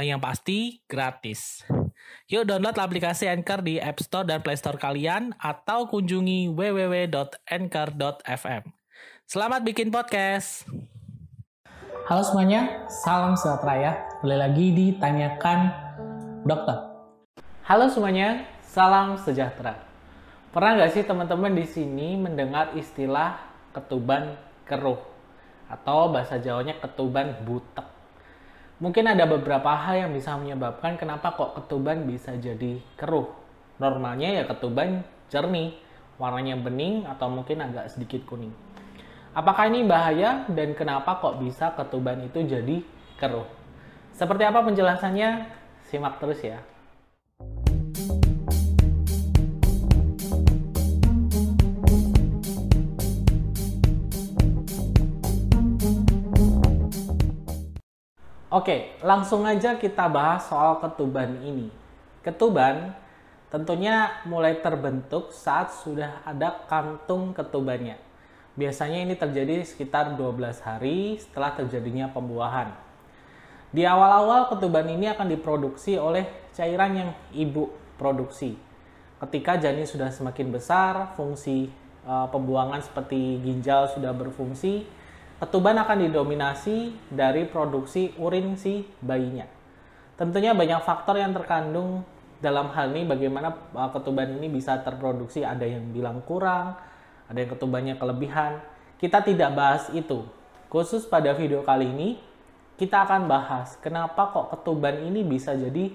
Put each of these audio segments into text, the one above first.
Dan yang pasti, gratis. Yuk download aplikasi Anchor di App Store dan Play Store kalian atau kunjungi www.anchor.fm. Selamat bikin podcast! Halo semuanya, salam sejahtera ya. Boleh lagi ditanyakan dokter. Halo semuanya, salam sejahtera. Pernah nggak sih teman-teman di sini mendengar istilah ketuban keruh atau bahasa Jawanya ketuban butek? Mungkin ada beberapa hal yang bisa menyebabkan kenapa kok ketuban bisa jadi keruh. Normalnya ya ketuban jernih, warnanya bening atau mungkin agak sedikit kuning. Apakah ini bahaya dan kenapa kok bisa ketuban itu jadi keruh? Seperti apa penjelasannya? Simak terus ya. Oke, langsung aja kita bahas soal ketuban ini. Ketuban tentunya mulai terbentuk saat sudah ada kantung ketubannya. Biasanya ini terjadi sekitar 12 hari setelah terjadinya pembuahan. Di awal-awal ketuban ini akan diproduksi oleh cairan yang ibu produksi. Ketika janin sudah semakin besar, fungsi e, pembuangan seperti ginjal sudah berfungsi, ketuban akan didominasi dari produksi urin si bayinya. Tentunya banyak faktor yang terkandung dalam hal ini bagaimana e, ketuban ini bisa terproduksi. Ada yang bilang kurang, ada yang ketubannya kelebihan. Kita tidak bahas itu. Khusus pada video kali ini, kita akan bahas kenapa kok ketuban ini bisa jadi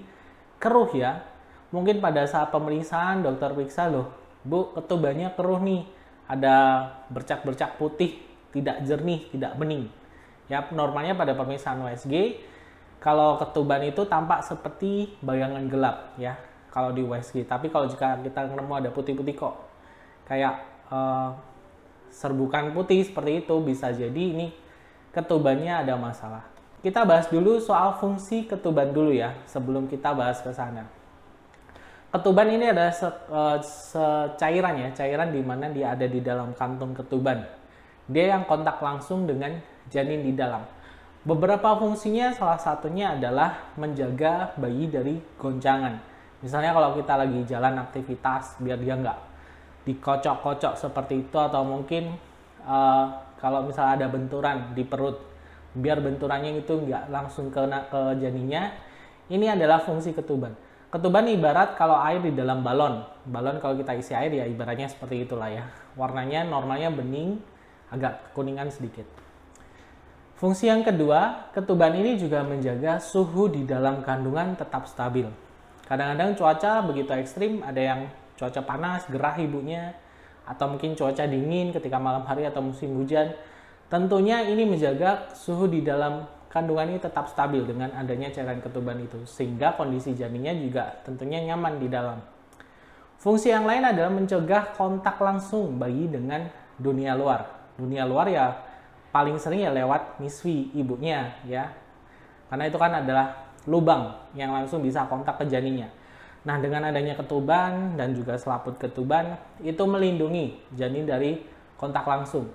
keruh ya. Mungkin pada saat pemeriksaan dokter periksa loh, Bu, ketubannya keruh nih. Ada bercak-bercak putih, tidak jernih, tidak bening. Ya, normalnya pada pemeriksaan USG kalau ketuban itu tampak seperti bayangan gelap ya kalau di USG. Tapi kalau jika kita nemu ada putih-putih kok kayak uh, serbukan putih seperti itu bisa jadi ini ketubannya ada masalah. Kita bahas dulu soal fungsi ketuban dulu ya sebelum kita bahas ke sana. Ketuban ini adalah se, uh, secairan ya, cairan di mana dia ada di dalam kantung ketuban. Dia yang kontak langsung dengan janin di dalam. Beberapa fungsinya salah satunya adalah menjaga bayi dari goncangan. Misalnya kalau kita lagi jalan aktivitas biar dia nggak dikocok-kocok seperti itu atau mungkin uh, kalau misalnya ada benturan di perut biar benturannya itu nggak langsung kena ke janinnya ini adalah fungsi ketuban ketuban ibarat kalau air di dalam balon balon kalau kita isi air ya ibaratnya seperti itulah ya warnanya normalnya bening agak kekuningan sedikit fungsi yang kedua ketuban ini juga menjaga suhu di dalam kandungan tetap stabil kadang-kadang cuaca begitu ekstrim ada yang cuaca panas, gerah ibunya, atau mungkin cuaca dingin ketika malam hari atau musim hujan. Tentunya ini menjaga suhu di dalam kandungan ini tetap stabil dengan adanya cairan ketuban itu, sehingga kondisi janinnya juga tentunya nyaman di dalam. Fungsi yang lain adalah mencegah kontak langsung bayi dengan dunia luar. Dunia luar ya paling sering ya lewat miswi ibunya ya. Karena itu kan adalah lubang yang langsung bisa kontak ke janinnya. Nah, dengan adanya ketuban dan juga selaput ketuban, itu melindungi janin dari kontak langsung.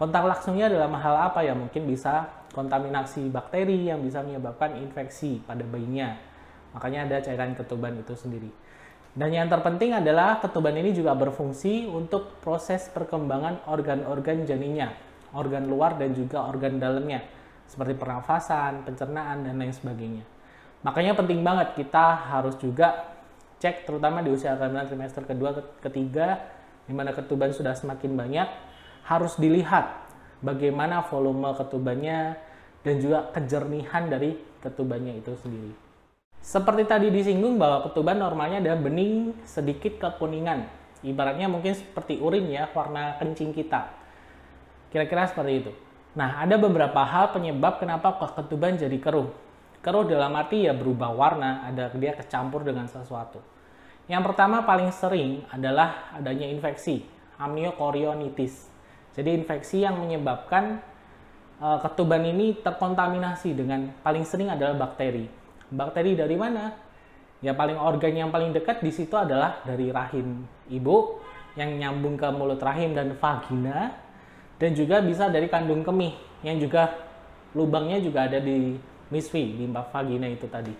Kontak langsungnya dalam hal apa ya? Mungkin bisa kontaminasi bakteri yang bisa menyebabkan infeksi pada bayinya. Makanya ada cairan ketuban itu sendiri. Dan yang terpenting adalah ketuban ini juga berfungsi untuk proses perkembangan organ-organ janinnya, organ luar dan juga organ dalamnya, seperti pernafasan, pencernaan, dan lain sebagainya. Makanya penting banget kita harus juga cek terutama di usia kehamilan trimester kedua ketiga di mana ketuban sudah semakin banyak harus dilihat bagaimana volume ketubannya dan juga kejernihan dari ketubannya itu sendiri. Seperti tadi disinggung bahwa ketuban normalnya ada bening sedikit kekuningan. Ibaratnya mungkin seperti urin ya, warna kencing kita. Kira-kira seperti itu. Nah, ada beberapa hal penyebab kenapa ketuban jadi keruh. Keruh dalam arti ya berubah warna, ada dia kecampur dengan sesuatu. Yang pertama paling sering adalah adanya infeksi, amniokorionitis. Jadi infeksi yang menyebabkan uh, ketuban ini terkontaminasi dengan paling sering adalah bakteri. Bakteri dari mana? Ya paling organ yang paling dekat di situ adalah dari rahim ibu yang nyambung ke mulut rahim dan vagina dan juga bisa dari kandung kemih yang juga lubangnya juga ada di misfi, limpa vagina itu tadi.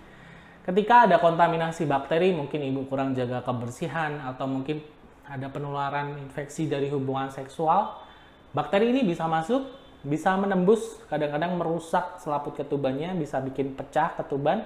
Ketika ada kontaminasi bakteri, mungkin ibu kurang jaga kebersihan atau mungkin ada penularan infeksi dari hubungan seksual, bakteri ini bisa masuk, bisa menembus, kadang-kadang merusak selaput ketubannya, bisa bikin pecah ketuban,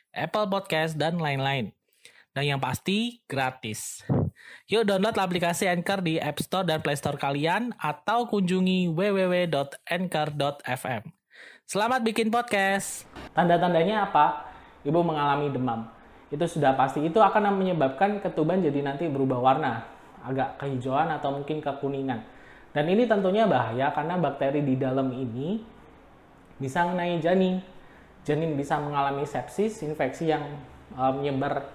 Apple Podcast, dan lain-lain. Dan yang pasti, gratis. Yuk download aplikasi Anchor di App Store dan Play Store kalian atau kunjungi www.anchor.fm. Selamat bikin podcast. Tanda-tandanya apa? Ibu mengalami demam. Itu sudah pasti. Itu akan menyebabkan ketuban jadi nanti berubah warna. Agak kehijauan atau mungkin kekuningan. Dan ini tentunya bahaya karena bakteri di dalam ini bisa mengenai janin. Janin bisa mengalami sepsis, infeksi yang uh, menyebar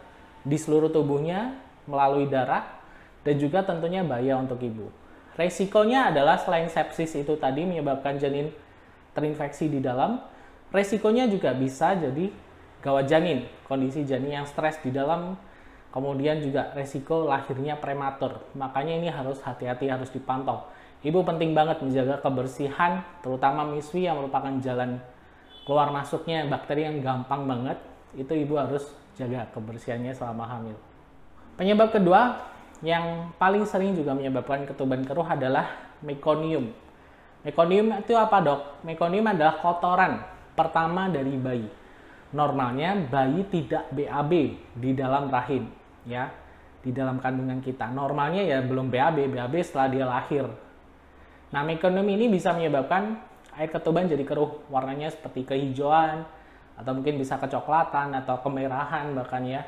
di seluruh tubuhnya melalui darah dan juga tentunya bahaya untuk ibu. Resikonya adalah selain sepsis itu tadi menyebabkan janin terinfeksi di dalam, resikonya juga bisa jadi gawat janin, kondisi janin yang stres di dalam, kemudian juga resiko lahirnya prematur. Makanya ini harus hati-hati, harus dipantau. Ibu penting banget menjaga kebersihan, terutama miswi yang merupakan jalan keluar masuknya bakteri yang gampang banget. Itu ibu harus jaga kebersihannya selama hamil. Penyebab kedua yang paling sering juga menyebabkan ketuban keruh adalah mekonium. Mekonium itu apa dok? Mekonium adalah kotoran pertama dari bayi. Normalnya bayi tidak BAB di dalam rahim, ya, di dalam kandungan kita. Normalnya ya belum BAB, BAB setelah dia lahir. Nah, mekonium ini bisa menyebabkan air ketuban jadi keruh, warnanya seperti kehijauan atau mungkin bisa kecoklatan atau kemerahan bahkan ya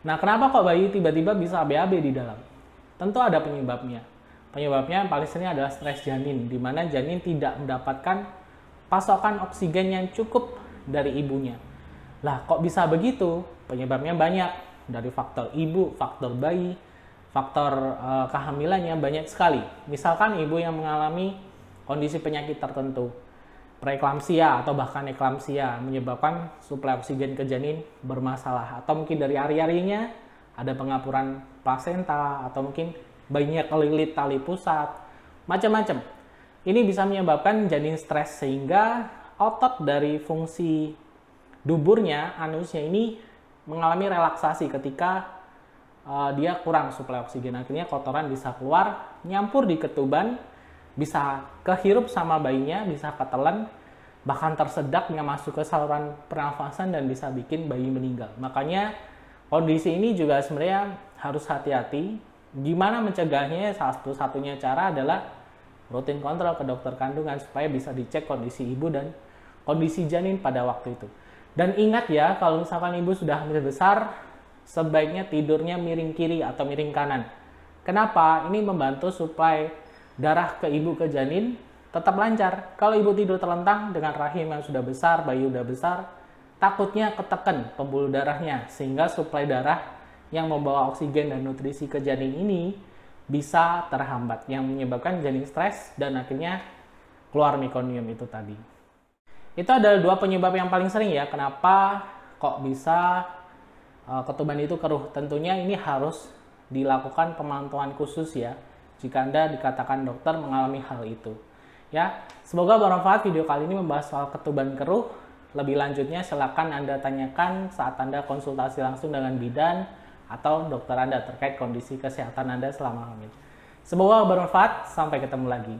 Nah, kenapa kok bayi tiba-tiba bisa BAB di dalam? Tentu ada penyebabnya. Penyebabnya yang paling sering adalah stres janin, di mana janin tidak mendapatkan pasokan oksigen yang cukup dari ibunya. Lah, kok bisa begitu? Penyebabnya banyak, dari faktor ibu, faktor bayi, faktor uh, kehamilannya banyak sekali. Misalkan ibu yang mengalami kondisi penyakit tertentu, preeklamsia atau bahkan eklamsia menyebabkan suplai oksigen ke janin bermasalah. Atau mungkin dari ari-arinya ada pengapuran plasenta atau mungkin bayinya kelilit tali pusat macam-macam. Ini bisa menyebabkan janin stres sehingga otot dari fungsi duburnya anusnya ini mengalami relaksasi ketika uh, dia kurang suplai oksigen. Akhirnya kotoran bisa keluar nyampur di ketuban bisa kehirup sama bayinya, bisa ketelan, bahkan tersedak yang masuk ke saluran pernafasan dan bisa bikin bayi meninggal. Makanya kondisi ini juga sebenarnya harus hati-hati. Gimana mencegahnya? Satu-satunya cara adalah rutin kontrol ke dokter kandungan supaya bisa dicek kondisi ibu dan kondisi janin pada waktu itu. Dan ingat ya, kalau misalkan ibu sudah hamil besar, sebaiknya tidurnya miring kiri atau miring kanan. Kenapa? Ini membantu suplai darah ke ibu ke janin tetap lancar. Kalau ibu tidur terlentang dengan rahim yang sudah besar, bayi sudah besar, takutnya ketekan pembuluh darahnya sehingga suplai darah yang membawa oksigen dan nutrisi ke janin ini bisa terhambat yang menyebabkan janin stres dan akhirnya keluar mekonium itu tadi. Itu adalah dua penyebab yang paling sering ya kenapa kok bisa uh, ketuban itu keruh. Tentunya ini harus dilakukan pemantauan khusus ya jika Anda dikatakan dokter mengalami hal itu. Ya, semoga bermanfaat video kali ini membahas soal ketuban keruh. Lebih lanjutnya silakan Anda tanyakan saat Anda konsultasi langsung dengan bidan atau dokter Anda terkait kondisi kesehatan Anda selama hamil. Semoga bermanfaat, sampai ketemu lagi.